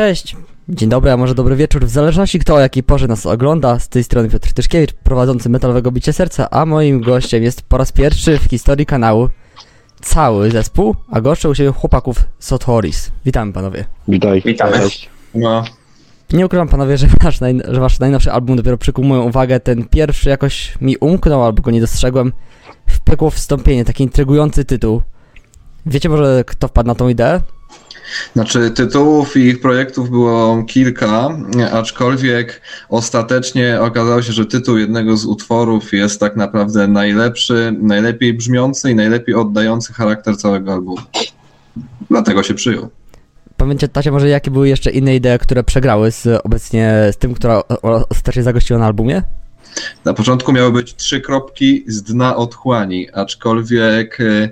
Cześć, dzień dobry, a może dobry wieczór, w zależności kto o jakiej porze nas ogląda. Z tej strony Piotr Tyszkiewicz, prowadzący Metalowego Bicie Serca, a moim gościem jest po raz pierwszy w historii kanału cały zespół, a goszczę u siebie chłopaków Sotoris. Witamy panowie. Witaj. Witamy. Cześć. No, Nie ukrywam panowie, że wasz, naj, że wasz najnowszy album dopiero przykuł moją uwagę. Ten pierwszy jakoś mi umknął, albo go nie dostrzegłem. W piekło wstąpienie, taki intrygujący tytuł. Wiecie może kto wpadł na tą ideę? Znaczy tytułów i ich projektów było kilka, aczkolwiek ostatecznie okazało się, że tytuł jednego z utworów jest tak naprawdę najlepszy, najlepiej brzmiący i najlepiej oddający charakter całego albumu. Dlatego się przyjął. Pamiętacie może jakie były jeszcze inne idee, które przegrały z obecnie z tym, która ostatecznie zagościła na albumie? Na początku miały być trzy kropki z dna otchłani, aczkolwiek e,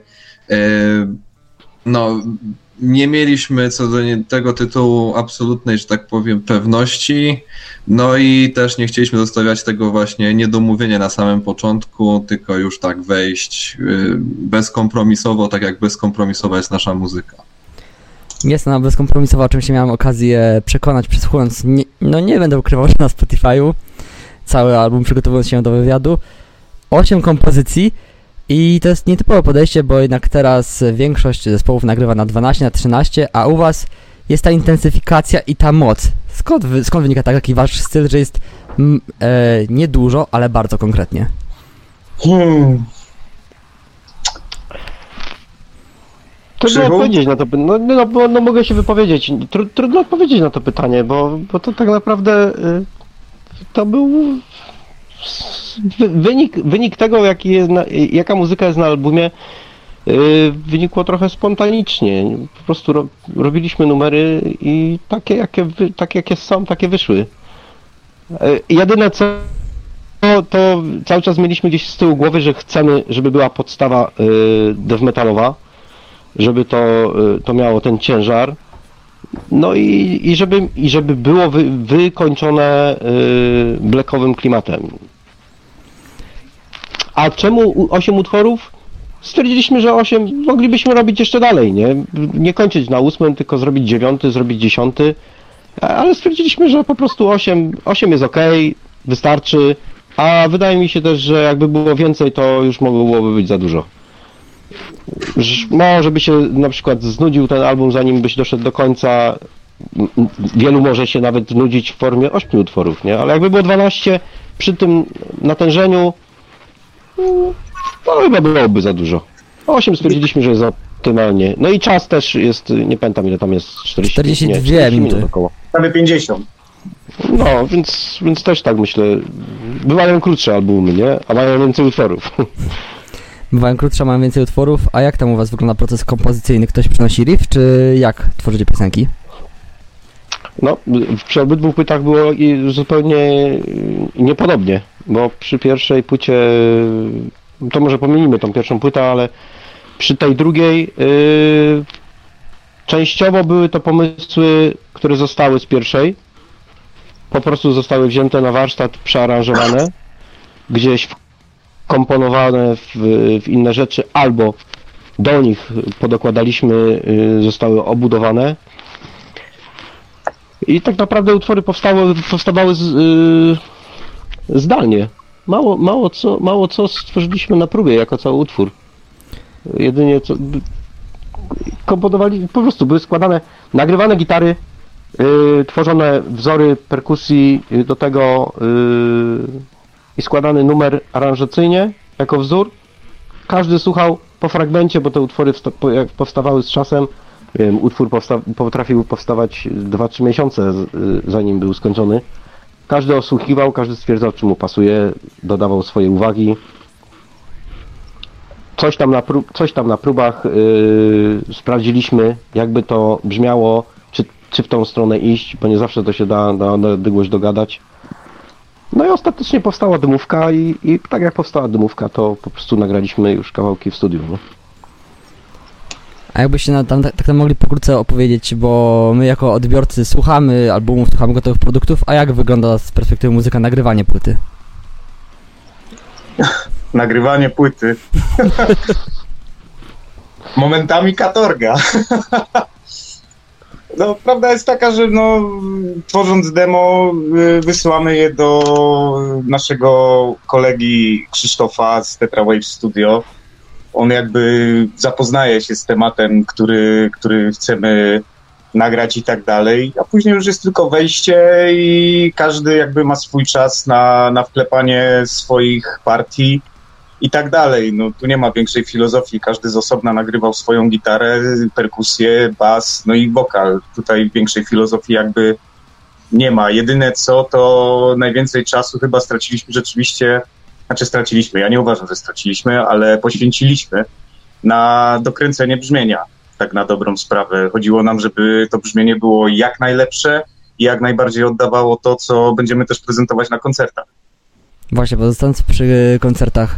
no, nie mieliśmy co do tego tytułu absolutnej, że tak powiem, pewności. No i też nie chcieliśmy zostawiać tego właśnie niedomówienia na samym początku, tylko już tak wejść e, bezkompromisowo, tak jak bezkompromisowa jest nasza muzyka. Jest ona bezkompromisowa, o czym się miałem okazję przekonać przesłuchując, nie, no nie będę ukrywał, że na Spotify'u cały album przygotowując się do wywiadu. Osiem kompozycji i to jest nietypowe podejście, bo jednak teraz większość zespołów nagrywa na 12, na 13, a u was jest ta intensyfikacja i ta moc. Skąd, wy, skąd wynika taki wasz styl, że jest mm, e, niedużo, ale bardzo konkretnie? Hmm. Trudno Krzychu? odpowiedzieć na to pytanie. No, no, bo, no mogę się wypowiedzieć. Tru, trudno odpowiedzieć na to pytanie, bo, bo to tak naprawdę y, to był wynik, wynik tego, jaki jest na, jaka muzyka jest na albumie. y, Wynikło trochę spontanicznie. Po prostu ro, robiliśmy numery i takie jakie, wy, takie, jakie są, takie wyszły. Y, Jedyne co to, to cały czas mieliśmy gdzieś z tyłu głowy, że chcemy, żeby była podstawa y, death metalowa, żeby to, y, to miało ten ciężar. No i, i, żeby, i żeby było wy, wykończone y, blackowym klimatem. A czemu u- 8 utworów? Stwierdziliśmy, że 8 moglibyśmy robić jeszcze dalej, nie? Nie kończyć na 8, tylko zrobić 9, zrobić 10. Ale stwierdziliśmy, że po prostu 8, 8 jest ok, wystarczy. A wydaje mi się też, że jakby było więcej, to już mogłoby być za dużo. Może by się na przykład znudził ten album, zanim byś doszedł do końca. Wielu może się nawet nudzić w formie 8 utworów, nie? Ale jakby było 12 przy tym natężeniu, to chyba byłoby za dużo. 8 stwierdziliśmy, że jest optymalnie. No i czas też jest, nie pamiętam ile tam jest, 40, 42 nie, 40 minuty. minut około. Prawie 50. No, więc, więc też tak myślę. Bywają krótsze albumy, nie? A mają więcej utworów. Bywają krótsze, mają więcej utworów, a jak tam u was wygląda proces kompozycyjny? Ktoś przynosi riff, czy jak tworzycie piosenki? No, przy obydwu płytach było zupełnie niepodobnie, bo przy pierwszej płycie, to może pomienimy tą pierwszą płytę, ale przy tej drugiej y, częściowo były to pomysły, które zostały z pierwszej, po prostu zostały wzięte na warsztat, przearanżowane, gdzieś komponowane w, w inne rzeczy, albo do nich podokładaliśmy, y, zostały obudowane. I tak naprawdę utwory powstały, powstawały z, yy, zdalnie. Mało, mało, co, mało co stworzyliśmy na próbie jako cały utwór. Jedynie co. Komponowali, po prostu były składane, nagrywane gitary, yy, tworzone wzory perkusji yy, do tego yy, i składany numer aranżacyjnie jako wzór. Każdy słuchał po fragmencie, bo te utwory jak powstawały z czasem. Wiem, utwór powsta- potrafił powstawać 2-3 miesiące, y, zanim był skończony. Każdy osłuchiwał, każdy stwierdzał, czy mu pasuje, dodawał swoje uwagi. Coś tam na, coś tam na próbach yy, sprawdziliśmy, jakby to brzmiało, czy, czy w tą stronę iść, bo nie zawsze to się da na odległość dogadać. No i ostatecznie powstała dymówka i, i tak jak powstała dymówka, to po prostu nagraliśmy już kawałki w studiu. Nie? A jakbyście na, tam tak, tak mogli pokrótce opowiedzieć, bo my jako odbiorcy słuchamy albumów, słuchamy gotowych produktów, a jak wygląda z perspektywy muzyka nagrywanie płyty? Nagrywanie płyty. Momentami katorga. No, prawda jest taka, że no, tworząc demo, y, wysyłamy je do naszego kolegi Krzysztofa z Tetra Wave Studio. On jakby zapoznaje się z tematem, który, który chcemy nagrać i tak dalej, a później już jest tylko wejście i każdy jakby ma swój czas na, na wklepanie swoich partii i tak dalej. No tu nie ma większej filozofii, każdy z osobna nagrywał swoją gitarę, perkusję, bas, no i wokal. Tutaj większej filozofii jakby nie ma. Jedyne co, to najwięcej czasu chyba straciliśmy rzeczywiście, znaczy straciliśmy, ja nie uważam, że straciliśmy, ale poświęciliśmy na dokręcenie brzmienia, tak na dobrą sprawę. Chodziło nam, żeby to brzmienie było jak najlepsze i jak najbardziej oddawało to, co będziemy też prezentować na koncertach. Właśnie, pozostając przy koncertach,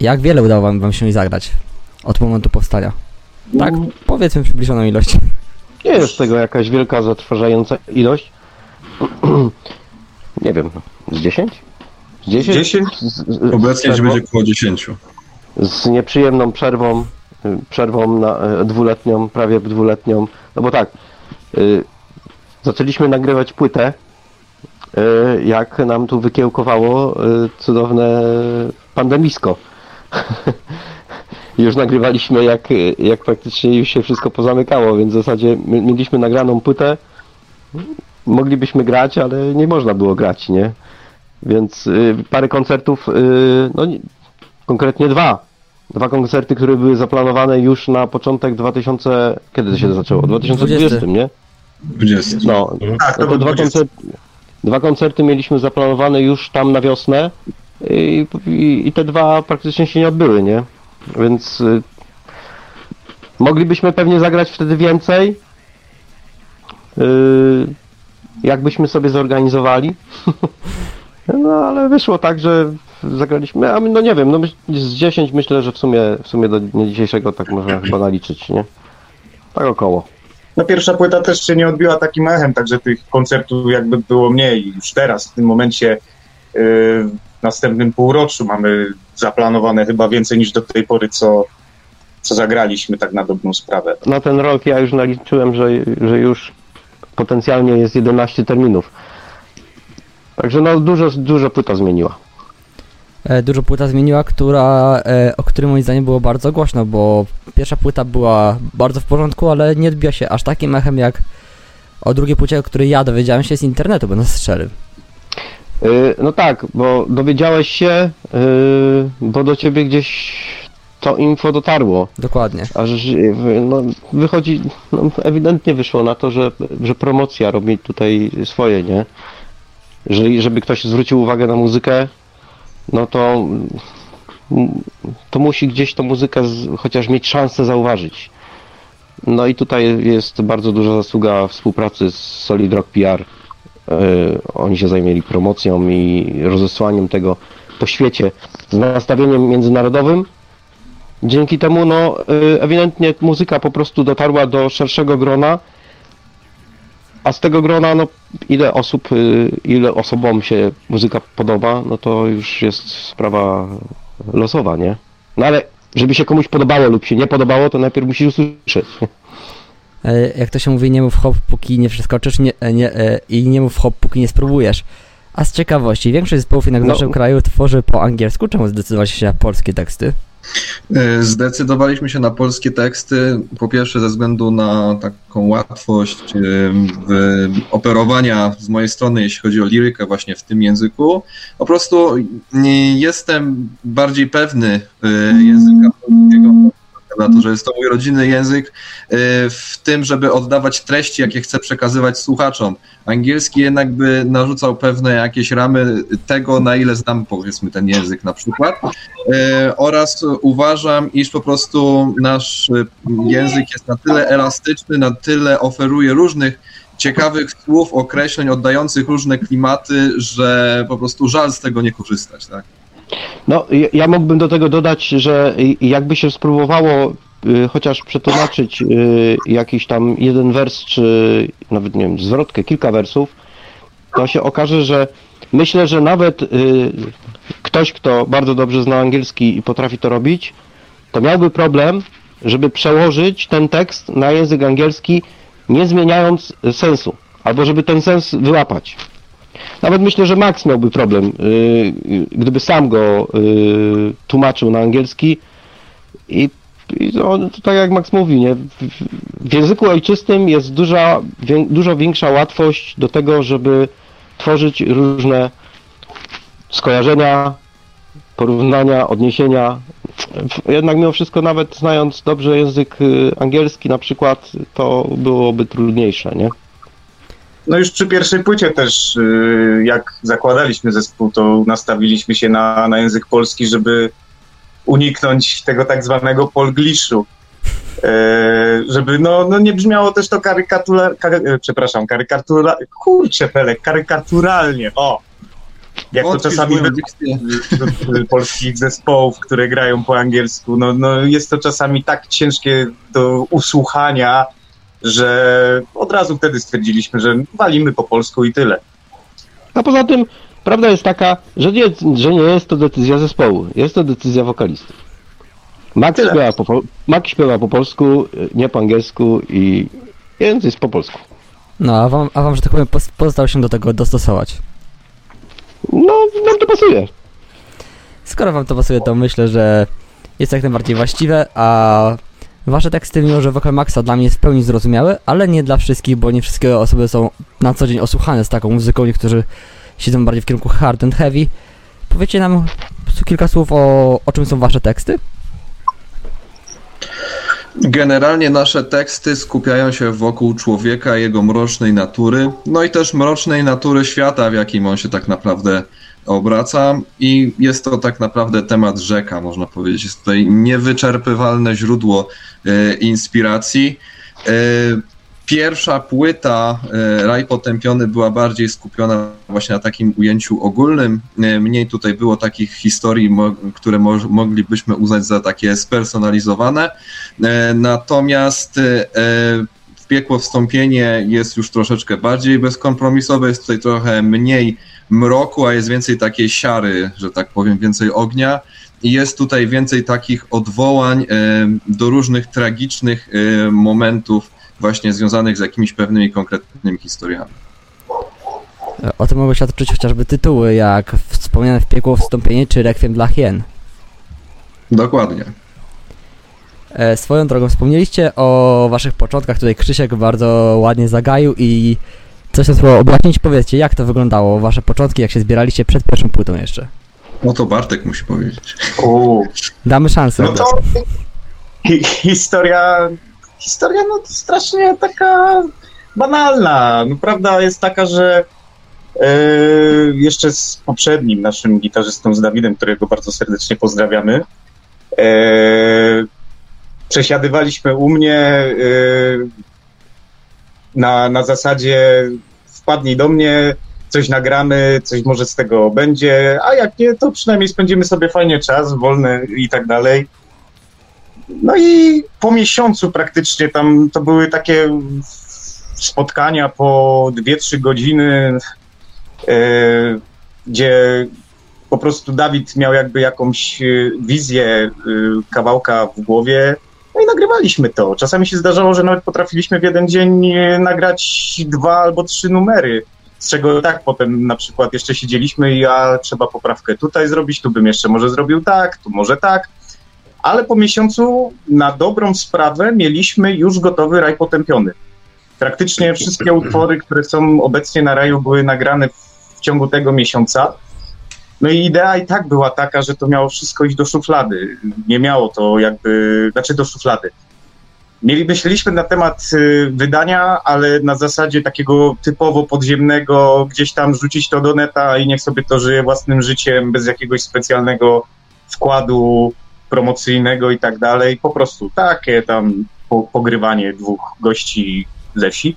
jak wiele udało wam, wam się zagrać od momentu powstania? Tak, powiedzmy przybliżoną ilość. Nie jest tego jakaś wielka, zatrważająca ilość. Nie wiem, z 10? Z 10? 10? Z, z, Obecnie z, będzie około 10. z nieprzyjemną przerwą, y, przerwą na y, dwuletnią, prawie dwuletnią. No bo tak, y, zaczęliśmy nagrywać płytę, y, jak nam tu wykiełkowało y, cudowne pandemisko. już nagrywaliśmy jak, jak praktycznie już się wszystko pozamykało, więc w zasadzie my, mieliśmy nagraną płytę, moglibyśmy grać, ale nie można było grać, nie? Więc y, parę koncertów, y, no nie, konkretnie dwa. Dwa koncerty, które były zaplanowane już na początek 2000... Kiedy to się zaczęło? 2020, nie? 20. No, Tak, no to to dwa 20. koncerty, dwa koncerty mieliśmy zaplanowane już tam na wiosnę i, i, te dwa praktycznie się nie odbyły, nie? Więc y, moglibyśmy pewnie zagrać wtedy więcej, y, jakbyśmy sobie zorganizowali. no ale wyszło tak, że zagraliśmy, a my, no nie wiem, no z 10 myślę, że w sumie, w sumie do dnia dzisiejszego tak można chyba naliczyć, nie? Tak około. No pierwsza płyta też się nie odbiła takim echem, także tych koncertów jakby było mniej. Już teraz, w tym momencie, yy, następnym półroczu mamy zaplanowane chyba więcej niż do tej pory, co, co zagraliśmy tak na dobrą sprawę. Na ten rok ja już naliczyłem, że, że już potencjalnie jest 11 terminów. Także no dużo, dużo płyta zmieniła. E, dużo płyta zmieniła, która, e, o której moim zdaniem było bardzo głośno, bo pierwsza płyta była bardzo w porządku, ale nie odbiła się aż takim echem jak o drugiej płycie, o której ja dowiedziałem się z internetu, będąc szczery. Yy, no tak, bo dowiedziałeś się, yy, bo do ciebie gdzieś to info dotarło. Dokładnie. Aż no, wychodzi, no, ewidentnie wyszło na to, że, że promocja robi tutaj swoje, nie? Jeżeli, żeby ktoś zwrócił uwagę na muzykę, no to, to musi gdzieś tą muzykę z, chociaż mieć szansę zauważyć. No i tutaj jest bardzo duża zasługa współpracy z Solid Rock PR. Yy, oni się zajmieli promocją i rozesłaniem tego po świecie z nastawieniem międzynarodowym. Dzięki temu, no, yy, ewidentnie muzyka po prostu dotarła do szerszego grona, a z tego grona, no, ile osób, yy, ile osobom się muzyka podoba, no to już jest sprawa losowa, nie? No ale żeby się komuś podobało lub się nie podobało, to najpierw musisz usłyszeć. E, jak to się mówi, nie mów hop, póki nie przeskoczysz nie, e, nie, e, i nie mów hop, póki nie spróbujesz. A z ciekawości, większość zespołów jednak w No. naszym kraju tworzy po angielsku. Czemu zdecydowaliście się na polskie teksty? Zdecydowaliśmy się na polskie teksty, po pierwsze ze względu na taką łatwość operowania z mojej strony, jeśli chodzi o lirykę właśnie w tym języku. Po prostu nie jestem bardziej pewny języka polskiego, na to, że jest to mój rodzinny język, e, w tym, żeby oddawać treści, jakie chcę przekazywać słuchaczom. Angielski jednak by narzucał pewne jakieś ramy tego, na ile znam powiedzmy ten język na przykład. E, oraz uważam, iż po prostu nasz język jest na tyle elastyczny, na tyle oferuje różnych ciekawych słów, określeń oddających różne klimaty, że po prostu żal z tego nie korzystać, tak? No, ja- mógłbym do tego dodać, że jakby się spróbowało y, chociaż przetłumaczyć y, jakiś tam jeden wers, czy nawet nie wiem, zwrotkę, kilka wersów, to się okaże, że myślę, że nawet y, ktoś, kto bardzo dobrze zna angielski i potrafi to robić, to miałby problem, żeby przełożyć ten tekst na język angielski nie zmieniając sensu, albo żeby ten sens wyłapać. Nawet myślę, że Max miałby problem, yy, gdyby sam go yy, tłumaczył na angielski i, i tak jak Max mówi, nie? W, języku ojczystym jest duża, wię, dużo większa łatwość do tego, żeby tworzyć różne skojarzenia, porównania, odniesienia. Jednak mimo wszystko, nawet znając dobrze język y, angielski na przykład, to byłoby trudniejsze, nie? No już przy pierwszej płycie też, y, jak zakładaliśmy zespół, to nastawiliśmy się na, na język polski, żeby uniknąć tego tak zwanego polgliszu. E, żeby no, no nie brzmiało też to karykatura, kary, e, przepraszam, karykatura, kurczę Felek, karykaturalnie, o! Jak to czasami z polskich zespołów, które grają po angielsku, no, no jest to czasami tak ciężkie do usłuchania, że od razu wtedy stwierdziliśmy, że walimy po polsku i tyle. A poza tym prawda jest taka, że nie, że nie jest to decyzja zespołu, jest to decyzja wokalisty. Max Tyle. śpiewa, po, Max śpiewa po polsku, nie po angielsku i więc jest po polsku. No, a wam, a wam że tak powiem, pozostał się do tego dostosować. No, nam to pasuje. Skoro wam to pasuje, to myślę, że jest jak najbardziej właściwe, a wasze teksty, mimo że wokal Maxa dla mnie jest w pełni zrozumiałe, ale nie dla wszystkich, bo nie wszystkie osoby są na co dzień osłuchane z taką muzyką, niektórzy siedzą bardziej w kierunku hard and heavy. Powiecie nam kilka słów o, o czym są wasze teksty? Generalnie nasze teksty skupiają się wokół człowieka, jego mrocznej natury, no i też mrocznej natury świata, w jakim on się tak naprawdę obraca. I jest to tak naprawdę temat rzeka, można powiedzieć. Jest tutaj niewyczerpywalne źródło e, inspiracji. E, Pierwsza płyta e, Raj Potępiony była bardziej skupiona właśnie na takim ujęciu ogólnym. E, Mniej tutaj było takich historii, mo- które mo- moglibyśmy uznać za takie spersonalizowane. E, Natomiast e, w piekło wstąpienie jest już troszeczkę bardziej bezkompromisowe, jest tutaj trochę mniej mroku, a jest więcej takiej siary, że tak powiem, więcej ognia. I jest tutaj więcej takich odwołań do różnych tragicznych momentów, właśnie związanych z jakimiś pewnymi konkretnymi historiami. E, O tym mogą świadczyć chociażby tytuły, jak wspomniane w piekło wstąpienie czy Rekwiem dla Hien. Dokładnie. E, swoją drogą wspomnieliście o waszych początkach, tutaj Krzysiek bardzo ładnie zagaił i coś tam spróbował objaśnić. Powiedzcie, jak to wyglądało, wasze początki, jak się zbieraliście przed pierwszą płytą jeszcze. No to Bartek musi powiedzieć. Uuu. Damy szansę. No to hi- historia, historia no strasznie taka banalna. No, prawda jest taka, że e, jeszcze z poprzednim naszym gitarzystą, z Dawidem, którego bardzo serdecznie pozdrawiamy, e, przesiadywaliśmy u mnie e, na, na zasadzie wpadnij do mnie, coś nagramy, coś może z tego będzie, a jak nie, to przynajmniej spędzimy sobie fajnie czas, wolny i tak dalej. No i po miesiącu praktycznie tam to były takie spotkania po 2-3 godziny, e, gdzie po prostu Dawid miał jakby jakąś e, wizję e, kawałka w głowie, no i nagrywaliśmy to. Czasami się zdarzało, że nawet potrafiliśmy w jeden dzień e, nagrać dwa albo trzy numery, z czego tak potem na przykład jeszcze siedzieliśmy i a trzeba poprawkę tutaj zrobić, tu bym jeszcze może zrobił tak, tu może tak. Ale po miesiącu na dobrą sprawę mieliśmy już gotowy raj potępiony. Praktycznie wszystkie utwory, które są obecnie na raju, były nagrane w ciągu tego miesiąca. No i idea i tak była taka, że to miało wszystko iść do szuflady. Nie miało to jakby, znaczy do szuflady. Mieli, myśleliśmy na temat y, wydania, ale na zasadzie takiego typowo podziemnego, gdzieś tam rzucić to do neta i niech sobie to żyje własnym życiem, bez jakiegoś specjalnego wkładu promocyjnego i tak dalej. Po prostu takie tam po, pogrywanie dwóch gości ze wsi.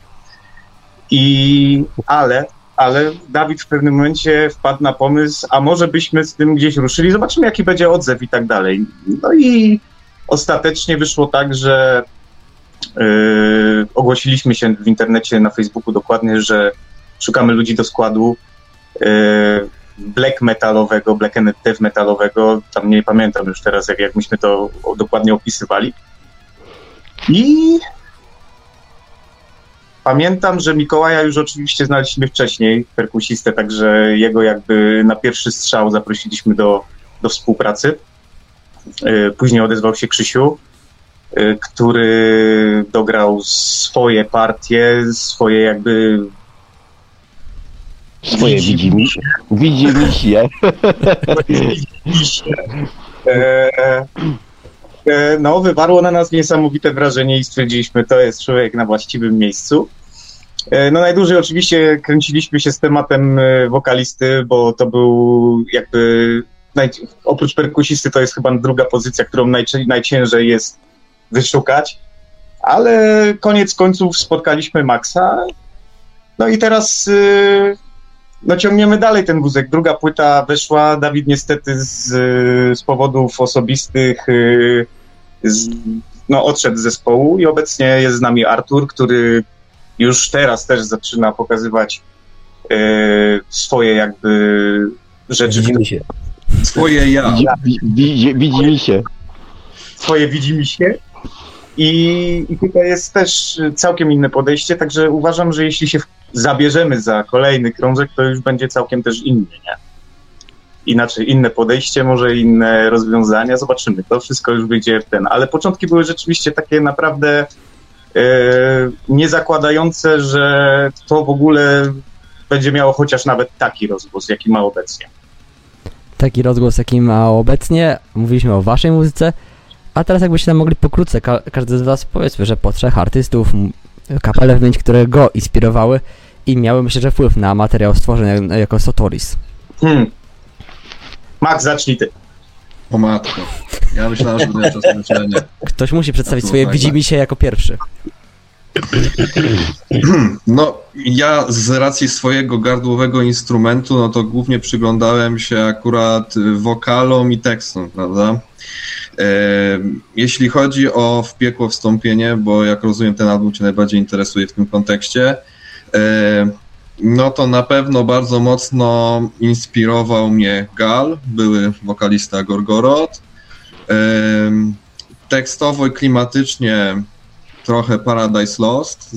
I ale, ale Dawid w pewnym momencie wpadł na pomysł, a może byśmy z tym gdzieś ruszyli, zobaczymy jaki będzie odzew i tak dalej. No i ostatecznie wyszło tak, że yy, ogłosiliśmy się w internecie, na Facebooku dokładnie, że szukamy ludzi do składu yy, black metalowego, black and death metalowego, tam nie pamiętam już teraz, jak, jak myśmy to dokładnie opisywali. I Pamiętam, że Mikołaja już oczywiście znaliśmy wcześniej, perkusistę, także jego jakby na pierwszy strzał zaprosiliśmy do, do współpracy. Y, Później odezwał się Krzysiu, y, który dograł swoje partie, swoje jakby Swoje widzi mi się. Widzi mi się. E, e, no, wywarło na nas niesamowite wrażenie i stwierdziliśmy, to jest człowiek na właściwym miejscu. E, no najdłużej oczywiście kręciliśmy się z tematem e, wokalisty, bo to był jakby, oprócz perkusisty to jest chyba druga pozycja, którą najczę, najciężej jest wyszukać, ale koniec końców spotkaliśmy Maxa, no i teraz y, no ciągniemy dalej ten wózek. Druga płyta weszła, Dawid niestety z, z powodów osobistych z, no, odszedł z zespołu i obecnie jest z nami Artur, który już teraz też zaczyna pokazywać y, swoje jakby rzeczy, Widzimy się. Swoje ja. Widzi, widzi, widzi mi się. swoje widzimy się. I, I tutaj jest też całkiem inne podejście, także uważam, że jeśli się zabierzemy za kolejny krążek, to już będzie całkiem też inny, nie? Inaczej, inne podejście, może inne rozwiązania, zobaczymy. To wszystko już wyjdzie w ten. Ale początki były rzeczywiście takie naprawdę e, nie zakładające, że to w ogóle będzie miało chociaż nawet taki rozgłos, jaki ma obecnie. Taki rozgłos, jaki ma obecnie. Mówiliśmy o waszej muzyce. A teraz jakbyście nam mogli pokrótce, ka- każdy z was powiedzmy, że po trzech artystów, kapele wymienić, które go inspirowały i miały myślę, że wpływ na materiał stworzony jak- jako Sotoris. Hmm. Max, zacznij ty. O matko. Ja myślałem, że będę czas na myślenie. Ktoś musi przedstawić swoje tak, widzi tak. mi się jako pierwszy. No, ja z racji swojego gardłowego instrumentu, no to głównie przyglądałem się akurat wokalom i tekstom, prawda? E, jeśli chodzi o W piekło wstąpienie, bo jak rozumiem ten album Cię najbardziej interesuje w tym kontekście, e, no to na pewno bardzo mocno inspirował mnie Gal, były wokalista Gorgorod. E, tekstowo i klimatycznie trochę Paradise Lost,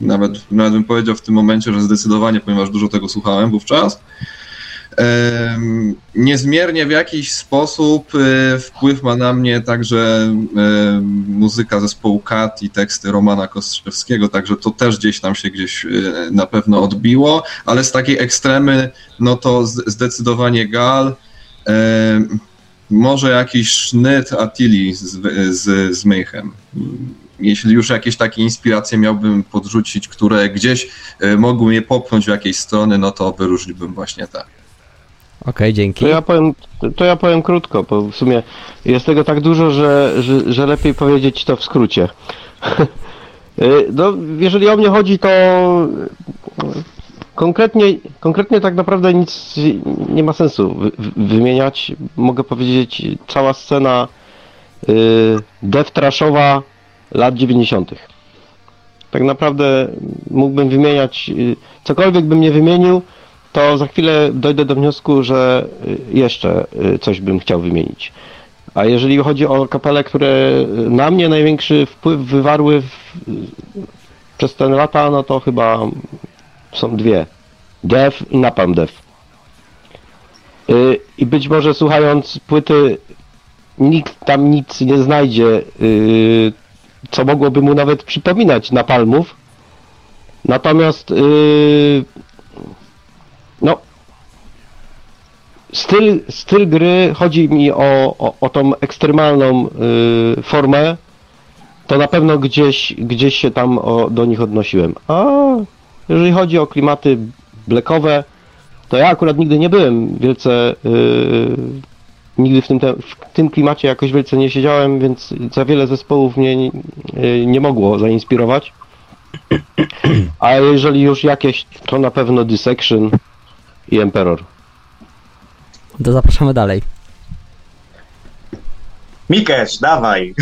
nawet, nawet bym powiedział w tym momencie, że zdecydowanie, ponieważ dużo tego słuchałem wówczas. Niezmiernie w jakiś sposób e, wpływ ma na mnie także em, muzyka zespołu Kat i teksty Romana Kostrzewskiego, także to też gdzieś tam się gdzieś e, na pewno odbiło, ale z takiej ekstremy, no to zdecydowanie Gal, może jakiś sznyt Attili z, z, z Mayhem. Jeśli już jakieś takie inspiracje miałbym podrzucić, które gdzieś e, mogły mnie popchnąć w jakiejś strony, no to wyróżniłbym właśnie te. Okej, dzięki. To ja powiem, to ja powiem krótko, bo w sumie jest tego tak dużo, że, że, że lepiej powiedzieć to w skrócie. Y, No, jeżeli o mnie chodzi, to konkretnie, konkretnie tak naprawdę nic nie ma sensu wy, wy- wymieniać. Mogę powiedzieć, cała scena y, trashowa lat 90. Tak naprawdę mógłbym wymieniać, y, cokolwiek bym nie wymienił, to za chwilę dojdę do wniosku, że y, jeszcze y, coś bym chciał wymienić. A jeżeli chodzi o kapele, które na mnie największy wpływ wywarły w, przez te lata, no to chyba są dwie. Death i Napalm Death. Y, I być może słuchając płyty nikt tam nic nie znajdzie, y, co mogłoby mu nawet przypominać Napalmów. Natomiast y, no styl, styl gry, chodzi mi o, o, o tą ekstremalną formę, to na pewno gdzieś, gdzieś się tam o, do nich odnosiłem. A jeżeli chodzi o klimaty blackowe, to ja akurat nigdy nie byłem wielce y, nigdy w tym, te, w tym klimacie jakoś wielce nie siedziałem, więc za wiele zespołów mnie nie, y, nie mogło zainspirować. A jeżeli już jakieś, to na pewno Dissection i Emperor. To zapraszamy dalej. Mikesz, dawaj.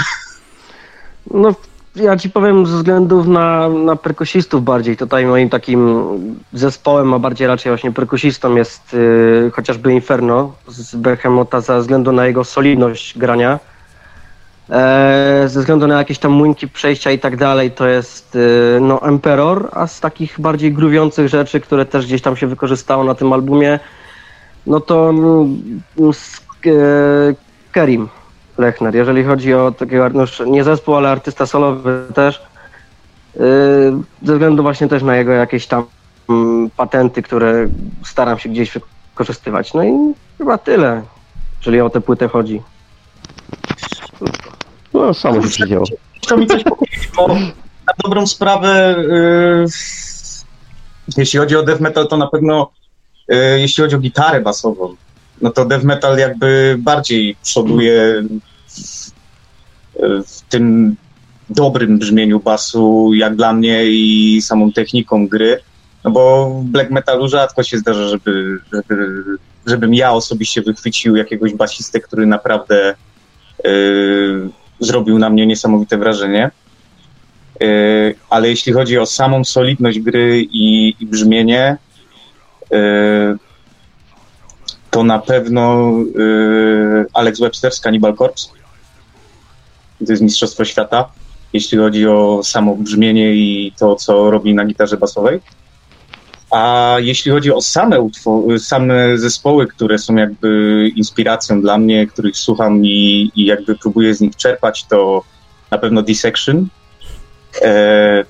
No, ja ci powiem ze względów na, na perkusistów bardziej. Tutaj moim takim zespołem, a bardziej raczej właśnie perkusistą jest y, chociażby Inferno z Behemota ze względu na jego solidność grania. E, ze względu na jakieś tam młynki przejścia i tak dalej, to jest e, no, Emperor, a z takich bardziej gruwiących rzeczy, które też gdzieś tam się wykorzystało na tym albumie, no to e, Kerim Lechner. Jeżeli chodzi o takiego, no, już nie zespół, ale artysta solowy też, e, ze względu właśnie też na jego jakieś tam mm, patenty, które staram się gdzieś wykorzystywać. No i chyba tyle, jeżeli o tę płytę chodzi. No, samo się przyjęło. Chciał mi coś powiedzieć, bo na dobrą sprawę, yy, jeśli chodzi o death metal, to na pewno yy, jeśli chodzi o gitarę basową, no to death metal jakby bardziej przoduje w tym dobrym brzmieniu basu, jak dla mnie, i samą techniką gry. No bo w black metalu rzadko się zdarza, żeby, żeby, żebym ja osobiście wychwycił jakiegoś basistę, który naprawdę yy, zrobił na mnie niesamowite wrażenie. Yy, ale jeśli chodzi o samą solidność gry i, i brzmienie, yy, to na pewno yy, Alex Webster z Cannibal Corpse. To jest Mistrzostwo Świata, jeśli chodzi o samo brzmienie i to, co robi na gitarze basowej. A jeśli chodzi o same, utwo- same zespoły, które są jakby inspiracją dla mnie, których słucham i, i jakby próbuję z nich czerpać, to na pewno Dissection. E,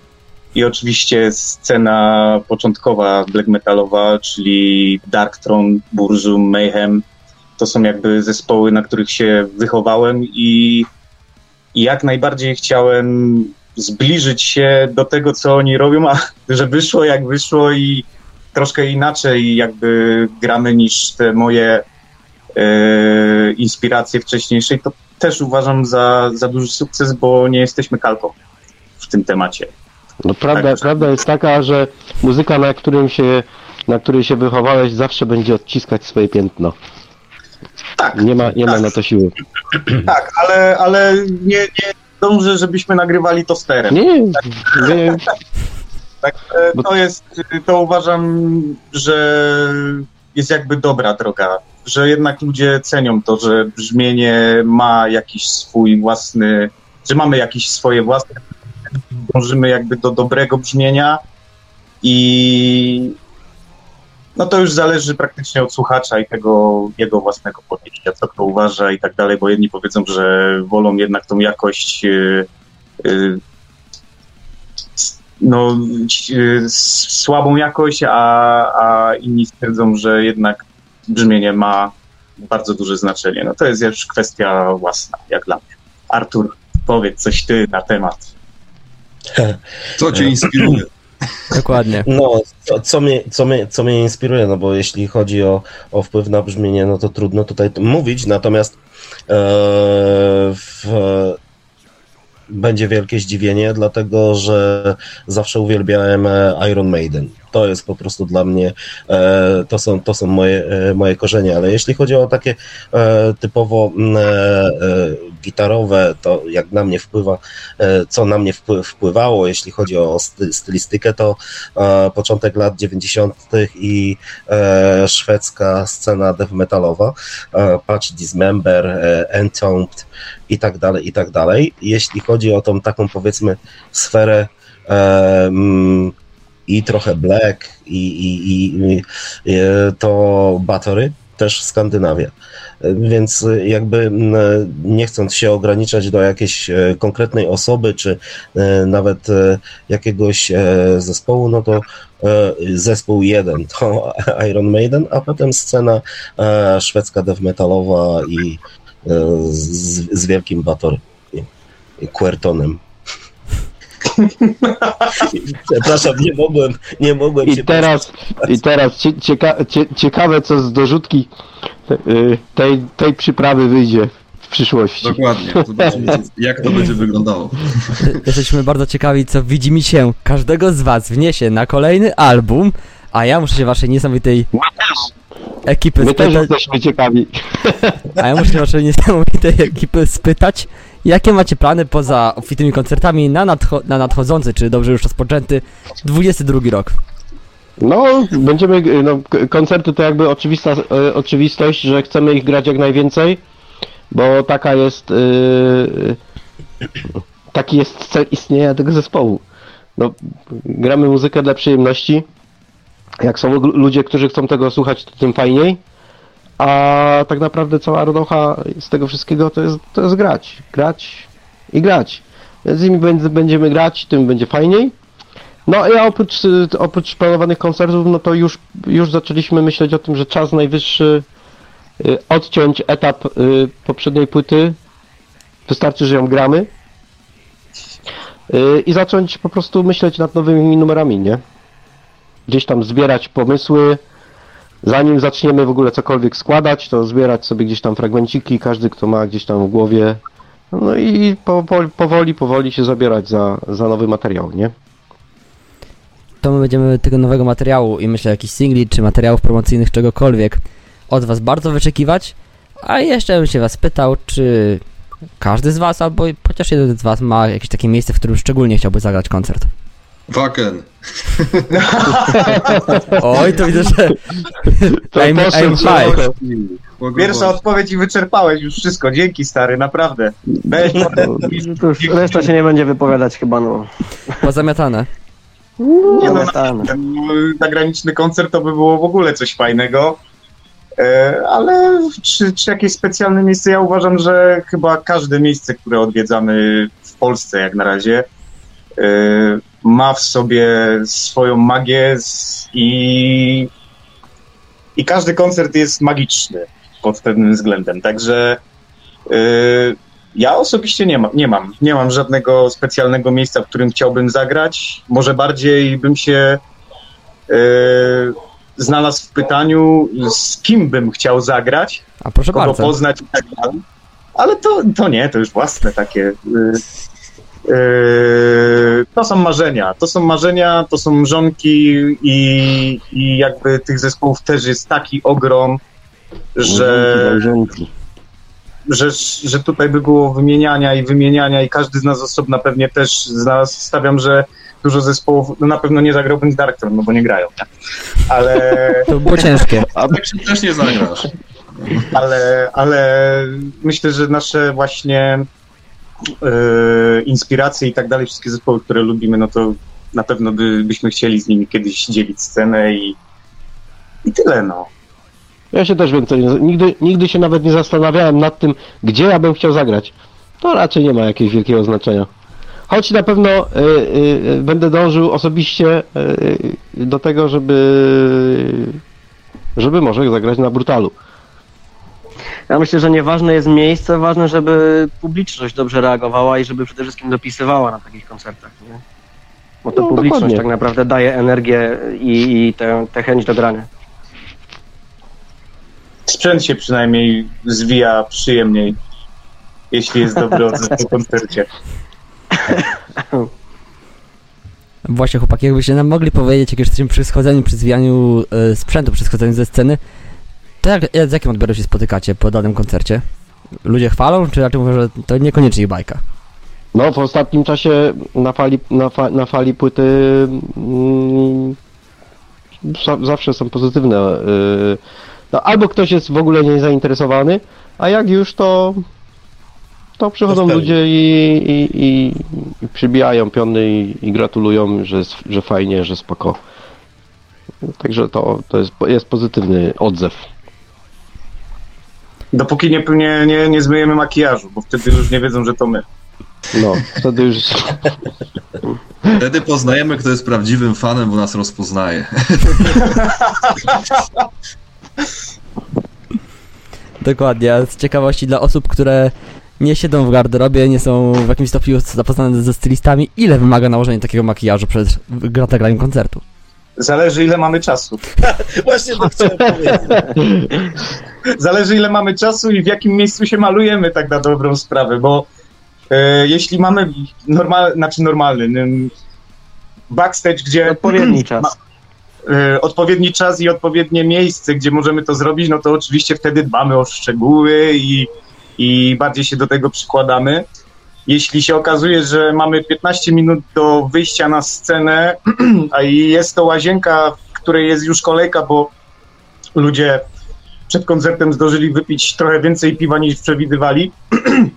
I oczywiście scena początkowa black metalowa, czyli Darktron, Burzum, Mayhem. To są jakby zespoły, na których się wychowałem i, i jak najbardziej chciałem zbliżyć się do tego, co oni robią, a że wyszło jak wyszło i troszkę inaczej jakby gramy niż te moje e, inspiracje wcześniejsze, to też uważam za, za duży sukces, bo nie jesteśmy kalką w tym temacie. No prawda, Tak. prawda jest taka, że muzyka, na którym się, na której się wychowałeś, zawsze będzie odciskać swoje piętno. Tak, Nie ma, nie ma tak. na to siły. tak, ale, ale nie, nie dążę, żebyśmy nagrywali to sterem. Nie, nie, Tak, e, Bo- to jest, to uważam, że jest jakby dobra droga, że jednak ludzie cenią to, że brzmienie ma jakiś swój własny, że mamy jakieś swoje własne, dążymy jakby do dobrego brzmienia i no to już zależy praktycznie od słuchacza i tego jego własnego podejścia, co kto uważa i tak dalej, bo jedni powiedzą, że wolą jednak tą jakość e, e, no, y, słabą jakość, a, a inni stwierdzą, że jednak brzmienie ma bardzo duże znaczenie. No to jest już kwestia własna, jak dla mnie. Artur, powiedz coś ty na temat. Co cię inspiruje? Dokładnie. No, co, co, mnie, co, mnie, co mnie inspiruje, no bo jeśli chodzi o, o wpływ na brzmienie, no to trudno tutaj mówić, natomiast e, w, będzie wielkie zdziwienie, dlatego że zawsze uwielbiałem e, Iron Maiden. To jest po prostu dla mnie, e, to są, to są moje, e, moje korzenie, ale jeśli chodzi o takie e, typowo gitarowe, to jak na mnie wpływa, co na mnie wpły, wpływało, jeśli chodzi o sty, stylistykę, to początek lat 90. i szwedzka scena death metalowa, Patch Dismember, Entombed i tak dalej, i tak dalej. Jeśli chodzi o tą taką powiedzmy sferę i trochę black i, i, i, i e, to Battery, też Skandynawia. Więc jakby nie chcąc się ograniczać do jakiejś e, konkretnej osoby, czy e, nawet jakiegoś zespołu, no to zespół jeden to Iron Maiden, a potem scena szwedzka death metalowa i z, z wielkim Batory i Quertonem. Przepraszam, nie mogłem, nie mogłem I się teraz, i teraz cie, cieka, cie, ciekawe, co z dorzutki y, tej, tej przyprawy wyjdzie w przyszłości. Dokładnie. Zobaczymy, jak to będzie wyglądało. Jesteśmy bardzo ciekawi, co widzi mi się każdego z was wniesie na kolejny album, a ja muszę się waszej niesamowitej ekipy My też spytać, jesteśmy ciekawi. a ja muszę się waszej niesamowitej ekipy spytać, jakie macie plany poza obfitymi koncertami na, nadcho- na nadchodzący, czy dobrze już rozpoczęty, 22 rok. No, będziemy, y, no, koncerty to jakby oczywista, y, oczywistość, że chcemy ich grać jak najwięcej. bo taka jest, yy, taki jest cel istnienia tego zespołu. No, gramy muzykę dla przyjemności. Jak są lu- ludzie, którzy chcą tego słuchać, to tym fajniej. A tak naprawdę cała rodocha z tego wszystkiego to jest, to jest grać. Grać i grać. Z nimi będzie- będziemy grać, tym będzie fajniej. No ja oprócz, oprócz planowanych koncertów, no to już, już zaczęliśmy myśleć o tym, że czas najwyższy y, odciąć etap y, poprzedniej płyty. Wystarczy, że ją gramy. Y, I zacząć po prostu myśleć nad nowymi numerami, nie? Gdzieś tam zbierać pomysły. Zanim zaczniemy w ogóle cokolwiek składać, to zbierać sobie gdzieś tam fragmenciki, każdy kto ma gdzieś tam w głowie. No i po, po, powoli, powoli się zabierać za, za nowy materiał, nie? To my będziemy tego nowego materiału i myślę jakichś singli czy materiałów promocyjnych, czegokolwiek od was bardzo wyczekiwać. A jeszcze bym się was pytał, czy każdy z was, albo chociaż jeden z was ma jakieś takie miejsce, w którym szczególnie chciałby zagrać koncert. Waken. Oj, to widzę, że To aim szeroko. high. Pierwsza odpowiedź i wyczerpałeś już wszystko. Dzięki stary, naprawdę. Weź, To już reszta się nie będzie wypowiadać chyba, no. Pozamiatane. Nie no, Zamiatane. ten zagraniczny koncert to by było w ogóle coś fajnego. E, Ale czy, czy jakieś specjalne miejsce? Ja uważam, że chyba każde miejsce, które odwiedzamy w Polsce jak na razie, e, ma w sobie swoją magię i, i każdy koncert jest magiczny pod pewnym względem. Także e, ja osobiście nie, ma, nie mam. Nie mam żadnego specjalnego miejsca, w którym chciałbym zagrać. Może bardziej bym się e, znalazł w pytaniu, z kim bym chciał zagrać, A proszę kogo bardzo. poznać i tak dalej. Ale to, to nie, to już własne takie. y, y, to są marzenia. To są marzenia, to są mrzonki i, i jakby tych zespołów też jest taki ogrom, że że, że tutaj by było wymieniania i wymieniania i każdy z nas osobna pewnie też z nas stawiam, że dużo zespołów, no na pewno nie zagrałbym z Darktorn, no bo nie grają, nie? Ale, To by było ciężkie. A tak się też nie zagrasz. ale, ale myślę, że nasze właśnie e, inspiracje i tak dalej, wszystkie zespoły, które lubimy, no to na pewno by, byśmy chcieli z nimi kiedyś dzielić scenę i, i tyle, no. Ja się też więcej, nigdy, nigdy się nawet nie zastanawiałem nad tym, gdzie ja bym chciał zagrać. To raczej nie ma jakiegoś wielkiego znaczenia. Choć na pewno y, y, będę dążył osobiście y, do tego, żeby żeby może zagrać na brutalu. Ja myślę, że nieważne jest miejsce, ważne, żeby publiczność dobrze reagowała i żeby przede wszystkim dopisywała na takich koncertach, nie? Bo to No, publiczność dokładnie. tak naprawdę daje energię i, i tę, tę chęć do grania. Sprzęt się przynajmniej zwija przyjemniej, jeśli jest dobry odzew po koncercie. Właśnie chłopaki, jakbyście nam mogli powiedzieć, jak już jesteśmy przy schodzeniu, przy zwijaniu e, sprzętu, przy schodzeniu ze sceny, to jak, z jakim odbiorem się spotykacie po danym koncercie? Ludzie chwalą, czy raczej mówią, że to niekoniecznie ich bajka? No w ostatnim czasie na fali, na fa, na fali płyty mm, za- zawsze są pozytywne. y, no, albo ktoś jest w ogóle nie zainteresowany, a jak już to to przychodzą ludzie i, i, i, i przybijają piony i, i gratulują, że, że fajnie, że spoko. Także to, to jest, jest pozytywny odzew. Dopóki nie, nie, nie, nie zmyjemy makijażu, bo wtedy już nie wiedzą, że to my. No, wtedy już Wtedy poznajemy, kto jest prawdziwym fanem, bo nas rozpoznaje. Dokładnie, a z ciekawości dla osób, które nie siedzą w garderobie, nie są w jakimś stopniu zapoznane ze stylistami, ile wymaga nałożenie takiego makijażu przed gra- nagraniem koncertu? Zależy ile mamy czasu. Właśnie to chciałem powiedzieć. Zależy ile mamy czasu i w jakim miejscu się malujemy, tak na dobrą sprawę, bo e, jeśli mamy normal, znaczy normalny nym, backstage, gdzie Odpowiedni czas. e, odpowiedni czas i odpowiednie miejsce, gdzie możemy to zrobić, no to oczywiście wtedy dbamy o szczegóły i, i bardziej się do tego przykładamy. Jeśli się okazuje, że mamy 15 minut do wyjścia na scenę, a i jest to łazienka, w której jest już kolejka, bo ludzie przed koncertem zdążyli wypić trochę więcej piwa niż przewidywali,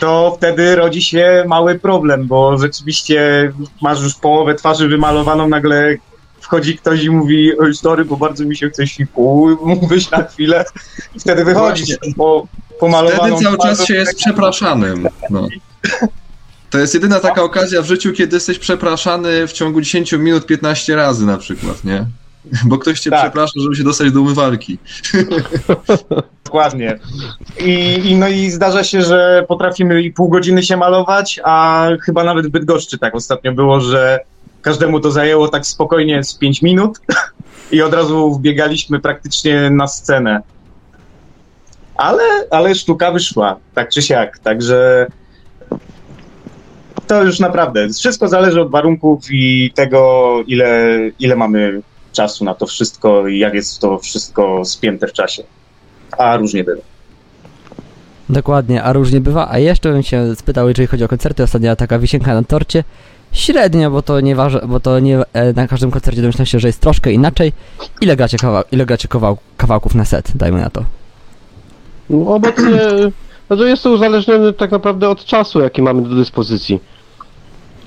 to wtedy rodzi się mały problem, bo rzeczywiście masz już połowę twarzy wymalowaną, nagle wchodzi ktoś i mówi, oj sorry, bo bardzo mi się chce siku, mógłbyś na chwilę i wtedy wychodzisz Właśnie. Po, pomalowaną Wtedy cały czas się jest przepraszanym. No. To jest jedyna taka okazja w życiu, kiedy jesteś przepraszany w ciągu 10 minut 15 razy na przykład, nie? Bo ktoś cię Tak. przeprasza, żeby się dostać do umywalki. Dokładnie. I, I no i zdarza się, że potrafimy i pół godziny się malować, a chyba nawet w Bydgoszczy tak ostatnio było, że każdemu to zajęło tak spokojnie z 5 minut i od razu wbiegaliśmy praktycznie na scenę. Ale, ale sztuka wyszła, tak czy siak, także to już naprawdę, wszystko zależy od warunków i tego, ile, ile mamy czasu na to wszystko i jak jest to wszystko spięte w czasie. A różnie bywa. Dokładnie, a różnie bywa. A jeszcze bym się spytał, jeżeli chodzi o koncerty, ostatnia taka wisienka na torcie. Średnio, bo to nie waży, bo to nie e, na każdym koncercie domyślam się, że jest troszkę inaczej. Ile gracie, kawał, ile gracie kawał, kawałków na set, dajmy na to. No, obecnie to jest to uzależnione tak naprawdę od czasu, jaki mamy do dyspozycji.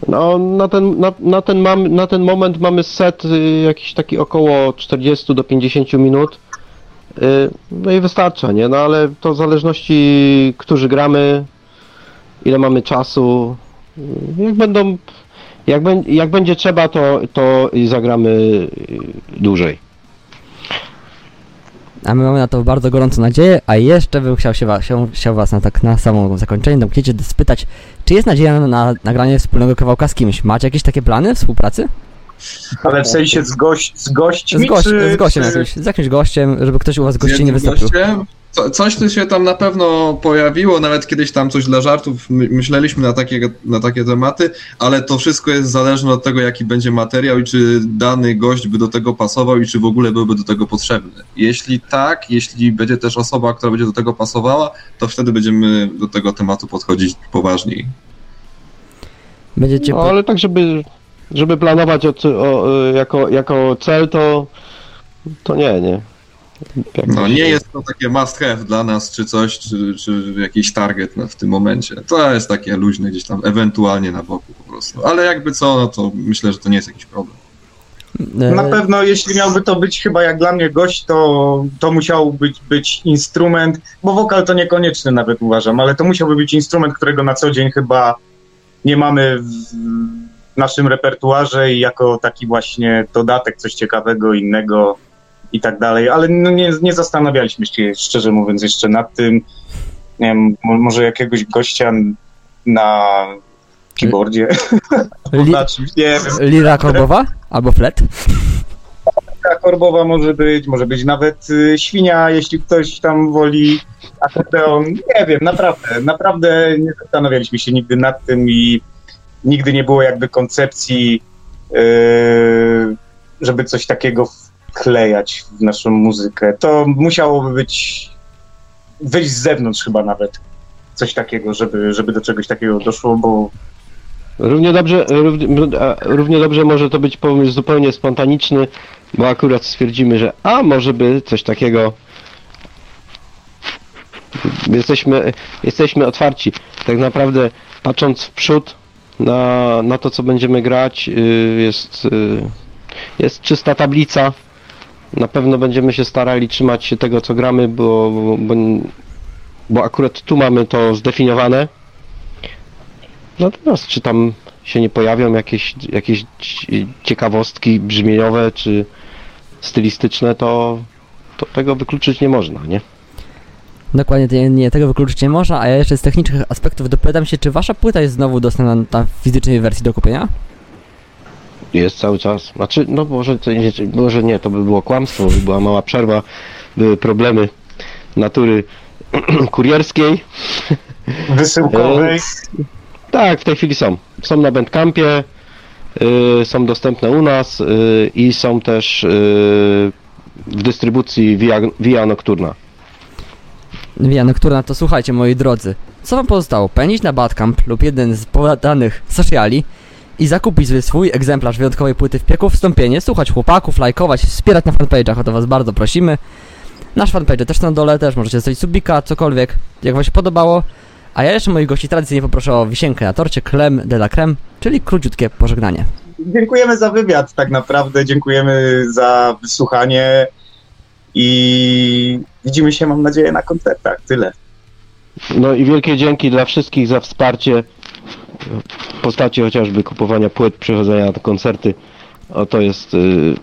No, na, ten, na, na, ten mam, na ten moment mamy set y, jakiś taki około 40 do 50 minut. Y, no i wystarcza, nie? No ale to w zależności, którzy gramy, ile mamy czasu. y, Jak będą. Jak, jak będzie trzeba, to, to zagramy y, dłużej. A my mamy na to bardzo gorącą nadzieję, a jeszcze bym chciał się chciał was na tak na samo zakończenie domknięcie spytać, czy jest nadzieja na, na nagranie wspólnego kawałka z kimś? Macie jakieś takie plany współpracy? Ale w sensie z, gość, z gośćmi, Z, czy, z gościem czy... jakimś, z jakimś gościem, żeby ktoś u was gości nie wystąpił. gościem. Co, coś tu się tam na pewno pojawiło, nawet kiedyś tam coś dla żartów my, myśleliśmy na takie, na takie tematy, ale to wszystko jest zależne od tego, jaki będzie materiał i czy dany gość by do tego pasował i czy w ogóle byłby do tego potrzebny. Jeśli tak, jeśli będzie też osoba, która będzie do tego pasowała, to wtedy będziemy do tego tematu podchodzić poważniej. Będziecie No, ale tak, żeby, żeby planować od, o, jako, jako cel, to, to nie, nie. No nie jest to takie must have dla nas, czy coś, czy, czy jakiś target w tym momencie. To jest takie luźne gdzieś tam, ewentualnie na boku po prostu. Ale jakby co, no to myślę, że to nie jest jakiś problem. e, Na pewno, jeśli miałby to być chyba jak dla mnie gość, to, to musiał być, być instrument, bo wokal to niekonieczny nawet uważam, ale to musiałby być instrument, którego na co dzień chyba nie mamy w naszym repertuarze i jako taki właśnie dodatek, coś ciekawego, innego i tak dalej, ale no nie, nie zastanawialiśmy się szczerze mówiąc jeszcze nad tym, nie wiem, mo- może jakiegoś gościa na keyboardzie, li, na czymś, nie wiem. lira korbowa? Albo flet? Taka korbowa może być, może być nawet y, świnia, jeśli ktoś tam woli akordeon. Nie wiem, naprawdę, naprawdę nie zastanawialiśmy się nigdy nad tym i nigdy nie było jakby koncepcji, y, żeby coś takiego wklejać w naszą muzykę. To musiałoby być, wyjść z zewnątrz chyba nawet coś takiego, żeby, żeby do czegoś takiego doszło, bo Równie dobrze, równie, równie dobrze może to być pomysł zupełnie spontaniczny, bo akurat stwierdzimy, że a może by coś takiego. Jesteśmy, jesteśmy otwarci. Tak naprawdę patrząc w przód na, na to, co będziemy grać, y, jest, y, jest czysta tablica. Na pewno będziemy się starali trzymać się tego, co gramy, bo, bo, bo, akurat tu mamy to zdefiniowane. Natomiast czy tam się nie pojawią jakieś, jakieś ci- ciekawostki brzmieniowe czy stylistyczne, to, to tego wykluczyć nie można, nie? Dokładnie, nie, tego wykluczyć nie można, a ja jeszcze z technicznych aspektów dopytam się, czy wasza płyta jest znowu dostępna w fizycznej wersji do kupienia? Jest cały czas. Znaczy, no może, może nie, to by było kłamstwo, by była mała przerwa, były problemy natury kurierskiej. wysyłkowej. Tak, w tej chwili są. Są na Bandcampie, y, są dostępne u nas y, i są też y, w dystrybucji via, via Nocturna. Via Nocturna, to słuchajcie moi drodzy, co wam pozostało? Pędzić na Badcamp lub jeden z podanych sociali i zakupić swój egzemplarz wyjątkowej płyty w piekło wstąpienie, słuchać chłopaków, lajkować, wspierać na fanpage'ach, o to was bardzo prosimy. Nasz fanpage też na dole, też możecie zostawić subika, cokolwiek, jak wam się podobało. A ja jeszcze moich gości tradycyjnie poproszę o wisienkę na torcie, creme de la creme, czyli króciutkie pożegnanie. Dziękujemy za wywiad, tak naprawdę. Dziękujemy za wysłuchanie i widzimy się, mam nadzieję, na koncertach. Tyle. No i wielkie dzięki dla wszystkich za wsparcie w postaci chociażby kupowania płyt, przychodzenia na koncerty. O to jest. y,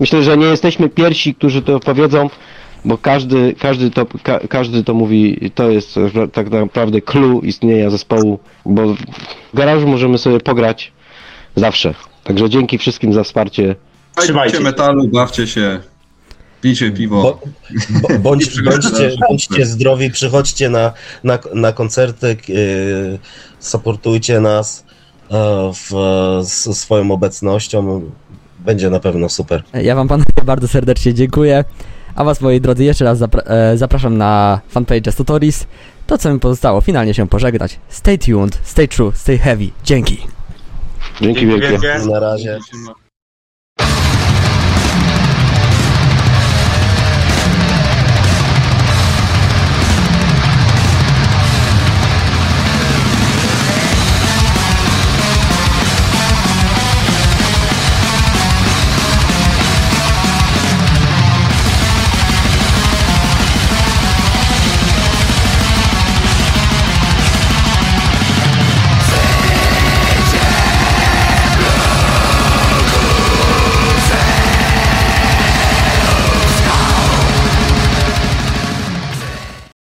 Myślę, że nie jesteśmy pierwsi, którzy to powiedzą, bo każdy, każdy, to, ka, każdy to mówi, to jest tak naprawdę clue istnienia zespołu, bo w garażu możemy sobie pograć zawsze. Także dzięki wszystkim za wsparcie. Trzymajcie metalu, bawcie się, pijcie piwo. Bo, bo, bądź, bądźcie, bądźcie zdrowi, przychodźcie na, na, na koncerty, yy, supportujcie nas yy, w, z swoją obecnością. Będzie na pewno super. Ja wam panowie bardzo serdecznie dziękuję. A was moi drodzy jeszcze raz zapra- e, zapraszam na fanpage Stories. To co mi pozostało, finalnie się pożegnać. Stay tuned, stay true, stay heavy. Dzięki. Dzięki Dzięki wielkie. wielkie. Na razie.